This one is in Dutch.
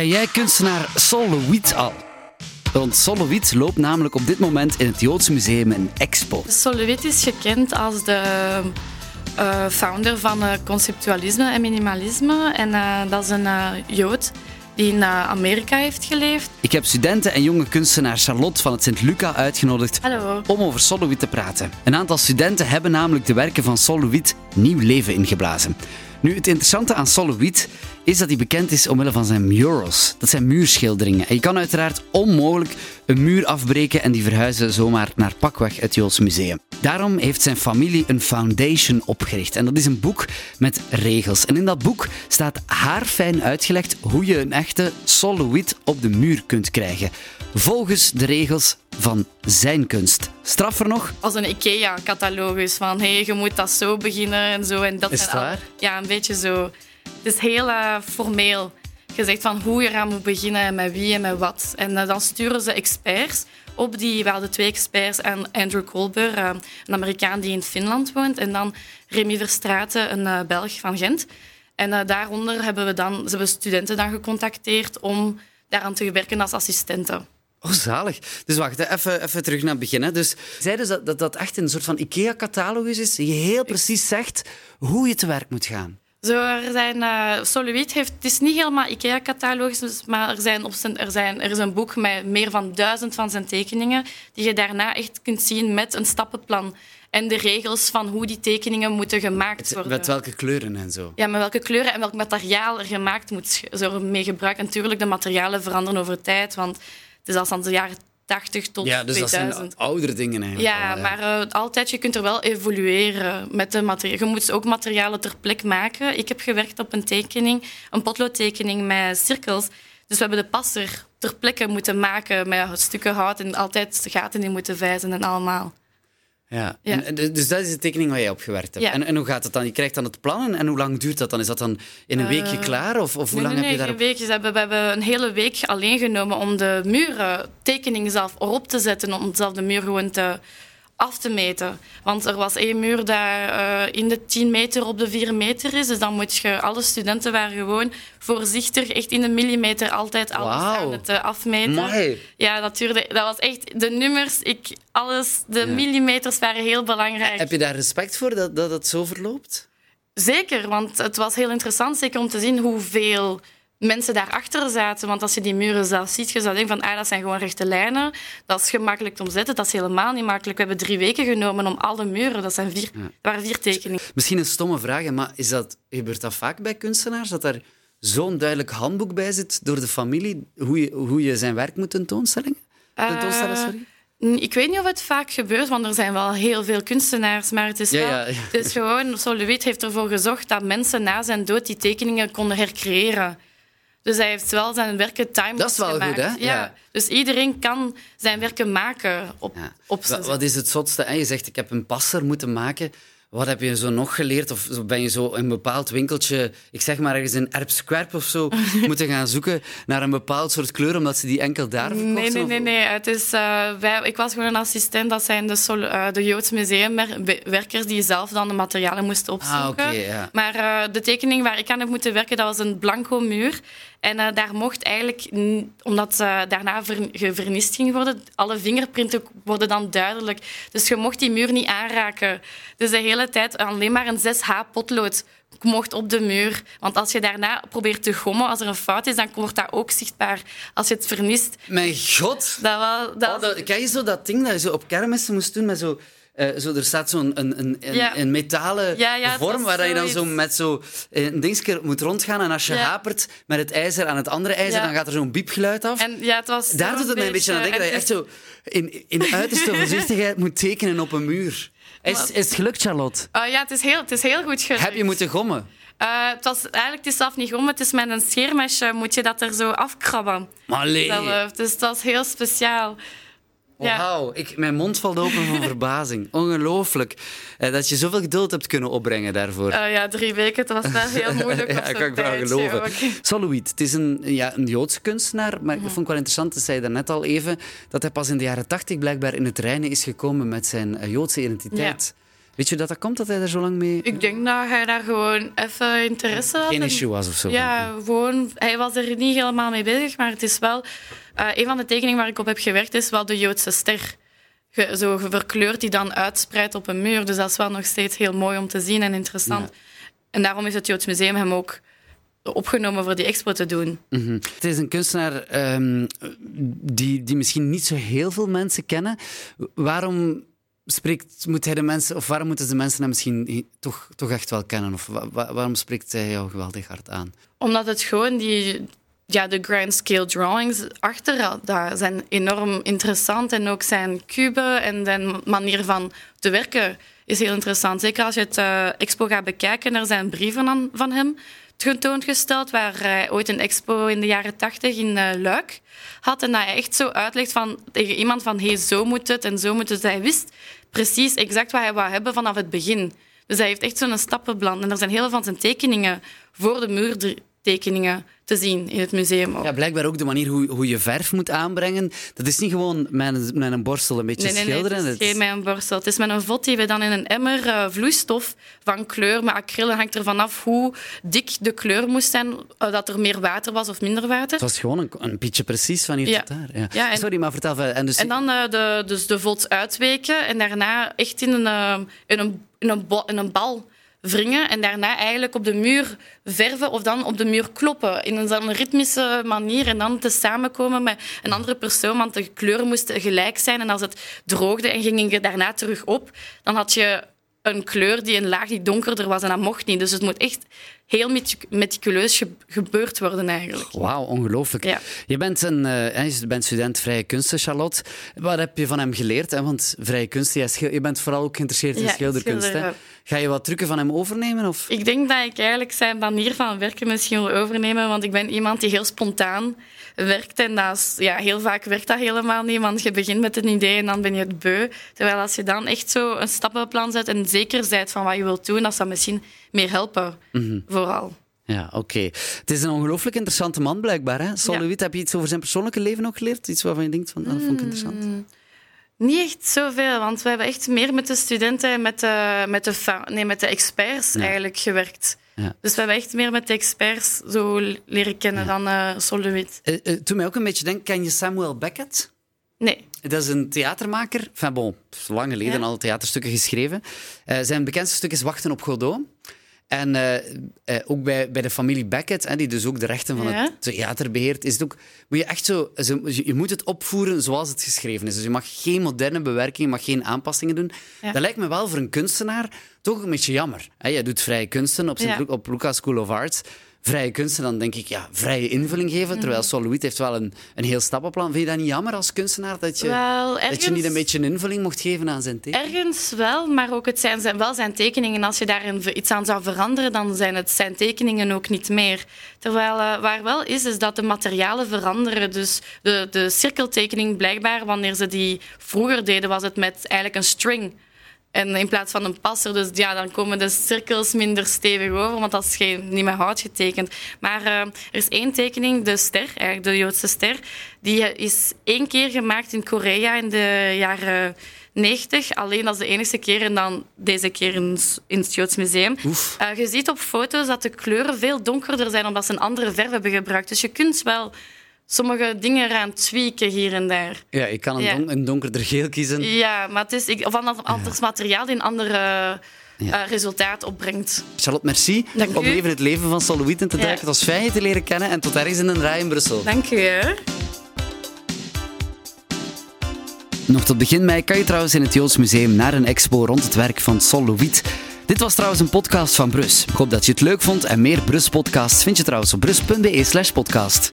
Ken jij kunstenaar Solowit al? Want Solowit loopt namelijk op dit moment in het Joodse Museum een expo. Solowit is gekend als de uh, founder van uh, conceptualisme en minimalisme. En uh, dat is een Jood die in Amerika heeft geleefd. Ik heb studenten en jonge kunstenaar Charlotte van het Sint-Luca uitgenodigd Hallo. om over Solowit te praten. Een aantal studenten hebben namelijk de werken van Solowit nieuw leven ingeblazen. Nu, het interessante aan Solowit is dat hij bekend is omwille van zijn murals. Dat zijn muurschilderingen. En je kan uiteraard onmogelijk een muur afbreken en die verhuizen zomaar naar pakweg het Joods Museum. Daarom heeft zijn familie een foundation opgericht. En dat is een boek met regels. En in dat boek staat haarfijn uitgelegd hoe je een echte Solowit op de muur kunt krijgen. Volgens de regels van zijn kunst. Straffer nog? Als een IKEA-catalogus van hey, je moet dat zo beginnen en zo. En dat is het waar? Ja, een beetje zo. Het is heel uh, formeel gezegd van hoe je eraan moet beginnen en met wie en met wat. En uh, dan sturen ze experts op die, we hadden twee experts, en Andrew Colber, uh, een Amerikaan die in Finland woont, en dan Remy Verstraeten, een Belg van Gent. En daaronder hebben we dan, ze hebben studenten dan gecontacteerd om daaraan te werken als assistenten. Oh, zalig. Dus wacht, even, even terug naar het begin. Hè. Dus, zij dus dat, dat dat echt een soort van IKEA-catalogus is, die heel precies zegt hoe je te werk moet gaan. Zo, er zijn, uh, Soluit heeft, het is niet helemaal IKEA-catalogus, maar er, zijn op zijn, er, zijn, er is een boek met meer dan duizend van zijn tekeningen, die je daarna echt kunt zien met een stappenplan en de regels van hoe die tekeningen moeten gemaakt worden. Met welke kleuren en zo? Ja, met welke kleuren en welk materiaal er gemaakt moet worden mee gebruikt. natuurlijk, de materialen veranderen over tijd, want het is al sinds de jaren 80 tot ja, dus 2000. dat zijn oudere dingen eigenlijk. Ja, maar uh, altijd, je kunt er wel evolueren met de materialen. Je moet ook materialen ter plek maken. Ik heb gewerkt op een tekening, een potloodtekening met cirkels. Dus we hebben de passer ter plekke moeten maken met stukken hout en altijd gaten in moeten vijzen en allemaal. Ja, ja. En, dus dat is de tekening waar jij op gewerkt hebt. Ja. En, en, hoe gaat het dan? Je krijgt dan het plan en hoe lang duurt dat dan? Is dat dan in een weekje Uh, klaar? Of, of hoe nee, lang nee, heb je daarop... weekjes. We hebben, we hebben een hele week alleen genomen om de muren, tekening zelf erop te zetten, om zelf de muur gewoon te, af te meten. Want er was één muur die uh, in de 10 meter op de 4 meter is. Dus dan moet je, alle studenten waren gewoon voorzichtig, echt in de millimeter altijd alles aan het uh, afmeten. Ja, dat, duurde, dat was echt de nummers, ik, alles, de millimeters waren heel belangrijk. Heb je daar respect voor dat, dat het zo verloopt? Zeker, want het was heel interessant zeker om te zien hoeveel mensen daarachter zaten. Want als je die muren zelf ziet, je zou denken van ah, dat zijn gewoon rechte lijnen. Dat is gemakkelijk te omzetten. Dat is helemaal niet makkelijk. We hebben drie weken genomen om alle muren. Dat zijn vier, ja. waren vier tekeningen. Misschien een stomme vraag, maar is dat, gebeurt dat vaak bij kunstenaars? Dat er zo'n duidelijk handboek bij zit door de familie, hoe je, hoe je zijn werk moet tentoonstellen? tentoonstellen sorry? Uh, ik weet niet of het vaak gebeurt, want er zijn wel heel veel kunstenaars. Maar het is, wel, ja, ja. Het is gewoon, Soluit heeft ervoor gezorgd dat mensen na zijn dood die tekeningen konden hercreëren. Dus hij heeft wel zijn werken timeless Dat is wel gemaakt. goed, hè? Ja. Ja. Dus iedereen kan zijn werken maken op, Ja. op zijn Wat, is het zotste? Je zegt, ik heb een passer moeten maken. Wat heb je zo nog geleerd? Of ben je zo in een bepaald winkeltje, ik zeg maar ergens in Erpskwerp of zo, moeten gaan zoeken naar een bepaald soort kleur, omdat ze die enkel daar verkochten? Nee, nee, nee. nee. Het is, uh, wij, ik was gewoon een assistent. Dat zijn de, Sol uh, de Joods museumwerkers die zelf dan de materialen moesten opzoeken. Ah, oké, ja. Maar uh, de tekening waar ik aan heb moeten werken, dat was een blanco muur. En uh, daar mocht eigenlijk, omdat uh, daarna ver, gevernist ging worden, alle vingerprinten worden dan duidelijk. Dus je mocht die muur niet aanraken. Dus de hele tijd alleen maar een 6H potlood mocht op de muur. Want als je daarna probeert te gommen, als er een fout is, dan wordt dat ook zichtbaar. Als je het vernist. Mijn god! Dat was, dat Oh, dat, ken je zo dat ding dat je zo op kermissen moest doen met zo... Uh, zo, er staat zo'n een, een, een, Ja. een metalen Ja, ja, het vorm was waar dat je dan zo met zo eh, een dingetje moet rondgaan. En als je Ja. hapert met het ijzer aan het andere ijzer, Ja. dan gaat er zo'n biepgeluid af. En ja, het was Daar doet het mij een beetje aan denken dat je echt zo in, in de uiterste voorzichtigheid moet tekenen op een muur. Is, is het gelukt, Charlotte? Oh, ja, het is heel, het is heel goed gelukt. Heb je moeten gommen? Eh, het was eigenlijk het is zelf niet om. Het is met een scheermesje moet je dat er zo afkrabben. Maar. Dus dat is heel speciaal. Ja. Wauw, ik, mijn mond valt open van verbazing. Ongelooflijk. Eh, dat je zoveel geduld hebt kunnen opbrengen daarvoor. Eh, ja, drie weken, het was wel heel moeilijk. ja, kan ik wel geloven. ook. Het is een, ja, een Joodse kunstenaar, maar Mhm. ik vond het wel interessant, dat zei je daarnet al even, dat hij pas in de jaren tachtig blijkbaar in het reinen is gekomen met zijn eh, Joodse identiteit. Weet je dat dat komt, dat hij er zo lang mee... Ik denk dat hij daar gewoon even interesse had. Geen en- issue was of zo. Ja, gewoon, hij was er niet helemaal mee bezig, maar het is wel... eh, een van de tekeningen waar ik op heb gewerkt is wel de Joodse ster. Ge- zo verkleurd die dan uitspreidt op een muur. Dus dat is wel nog steeds heel mooi om te zien en interessant. En daarom is het Joods Museum hem ook opgenomen voor die expo te doen. Mhm. Het is een kunstenaar ehm, die, die misschien niet zo heel veel mensen kennen. Waarom spreekt, moet hij de mensen, of waarom moeten de mensen hem misschien toch, toch echt wel kennen? Of wa- wa- waarom spreekt hij jou geweldig hard aan? Omdat het gewoon die... Ja, de grand scale drawings achter daar zijn enorm interessant. En ook zijn kuben en zijn manier van te werken is heel interessant. Zeker als je het eh, expo gaat bekijken. Er zijn brieven aan, van hem tentoongesteld, waar hij ooit een expo in de jaren tachtig in eh, Luik had. En dat hij echt zo uitlegt van, tegen iemand van hey, zo moet het en zo moet het. Hij wist precies exact wat hij wou hebben vanaf het begin. Dus hij heeft echt zo'n stappenplan. En er zijn heel veel van zijn tekeningen voor de muurtekeningen te zien in het museum. ook. Ja, blijkbaar ook de manier hoe, hoe je verf moet aanbrengen. Dat is niet gewoon met een, met een borstel een beetje Nee, nee, nee, schilderen. het is geen met een borstel. Het is met een vod die we dan in een emmer eh, vloeistof van kleur met acryl hangt er vanaf hoe dik de kleur moest zijn, eh, dat er meer water was of minder water. Het was gewoon een, een beetje precies van hier Ja. tot daar. Ja. Ja, en- Sorry, maar vertel. En dus, En dan eh, de, dus de vod uitweken en daarna echt in een, in een, in een, bo- in een bal wringen en daarna eigenlijk op de muur verven of dan op de muur kloppen. In een, ritmische manier en dan te samenkomen met een andere persoon, want de kleuren moesten gelijk zijn. En als het droogde en ging je daarna terug op, dan had je een kleur die een laag die donkerder was en dat mocht niet. Dus het moet echt heel metic- meticuleus ge- gebeurd worden eigenlijk. Wauw, ongelooflijk. Ja. Je bent, een, eh, je bent student vrije kunsten, Charlotte. Wat heb je van hem geleerd? Hè? Want vrije kunsten, je bent vooral ook geïnteresseerd in Ja, schilderkunst. Ga je wat trucken van hem overnemen? Of? Ik denk dat ik eigenlijk zijn manier van werken misschien wil overnemen, want ik ben iemand die heel spontaan werkt. En dat is, ja, heel vaak werkt dat helemaal niet, want je begint met een idee en dan ben je het beu. Terwijl als je dan echt zo een stappenplan zet en zeker bent van wat je wilt doen, dat zou misschien meer helpen, vooral. Ja, oké. Het is een ongelooflijk interessante man, blijkbaar. Hè? Sol Ja. Lewitt, heb je iets over zijn persoonlijke leven ook geleerd? Iets waarvan je denkt, van, ah, dat vond ik interessant. Mm. Niet echt zoveel, want we hebben echt meer met de studenten en met de, met de, nee, met de experts eigenlijk gewerkt. Ja. Dus we hebben echt meer met de experts zo leren kennen dan uh, Sol de Wit. Eh, eh, toen mij ook een beetje denken, ken je Samuel Beckett? Nee. Dat is een theatermaker. Enfin, bon, lang geleden Ja. al theaterstukken geschreven. Eh, zijn bekendste stuk is Wachten op Godot. En eh, eh, ook bij, bij de familie Beckett, hè, die dus ook de rechten van Ja. het theater beheert, is het ook, moet je echt zo, je moet het opvoeren zoals het geschreven is. Dus je mag geen moderne bewerking, je mag geen aanpassingen doen. Ja. Dat lijkt me wel voor een kunstenaar toch een beetje jammer. Hè, jij doet vrije kunsten op, Sint Ja. Op Lucas School of Arts. Vrije kunsten, dan denk ik, ja, vrije invulling geven. Mhm. Terwijl Sol heeft wel een, een heel stappenplan. Vind je dat niet jammer als kunstenaar dat je, Wel, dat je niet een beetje een invulling mocht geven aan zijn teken? Ergens wel, maar ook het zijn, zijn wel zijn tekeningen. Als je daar iets aan zou veranderen, dan zijn het zijn tekeningen ook niet meer. Terwijl eh, waar wel is, is dat de materialen veranderen. Dus de, de cirkeltekening, blijkbaar, wanneer ze die vroeger deden, was het met eigenlijk een string. En in plaats van een passer, dus ja, dan komen de cirkels minder stevig over, want dat is geen, niet met hout getekend. Maar eh, er is één tekening, de ster, eigenlijk de Joodse ster, die is één keer gemaakt in Korea in de jaren 90. Alleen dat is de enige keer en dan deze keer in, in het Joods Museum. Eh, je ziet op foto's dat de kleuren veel donkerder zijn omdat ze een andere verf hebben gebruikt. Dus je kunt wel sommige dingen eraan tweaken hier en daar. Ja, ik kan een, Ja. don- een donkerder geel kiezen. Ja, maar het is ik, of anders materiaal die een ander eh, resultaat opbrengt. Charlotte, merci Dank om u. even het leven van in te duiken. Het was fijn je te leren kennen en tot ergens in een rij in Brussel. Dank u. Nog tot begin mei kan je trouwens in het Joods Museum naar een expo rond het werk van Sol Louis. Dit was trouwens een podcast van Brus. Ik hoop dat je het leuk vond en meer Brus-podcasts vind je trouwens op brus.be slash podcast.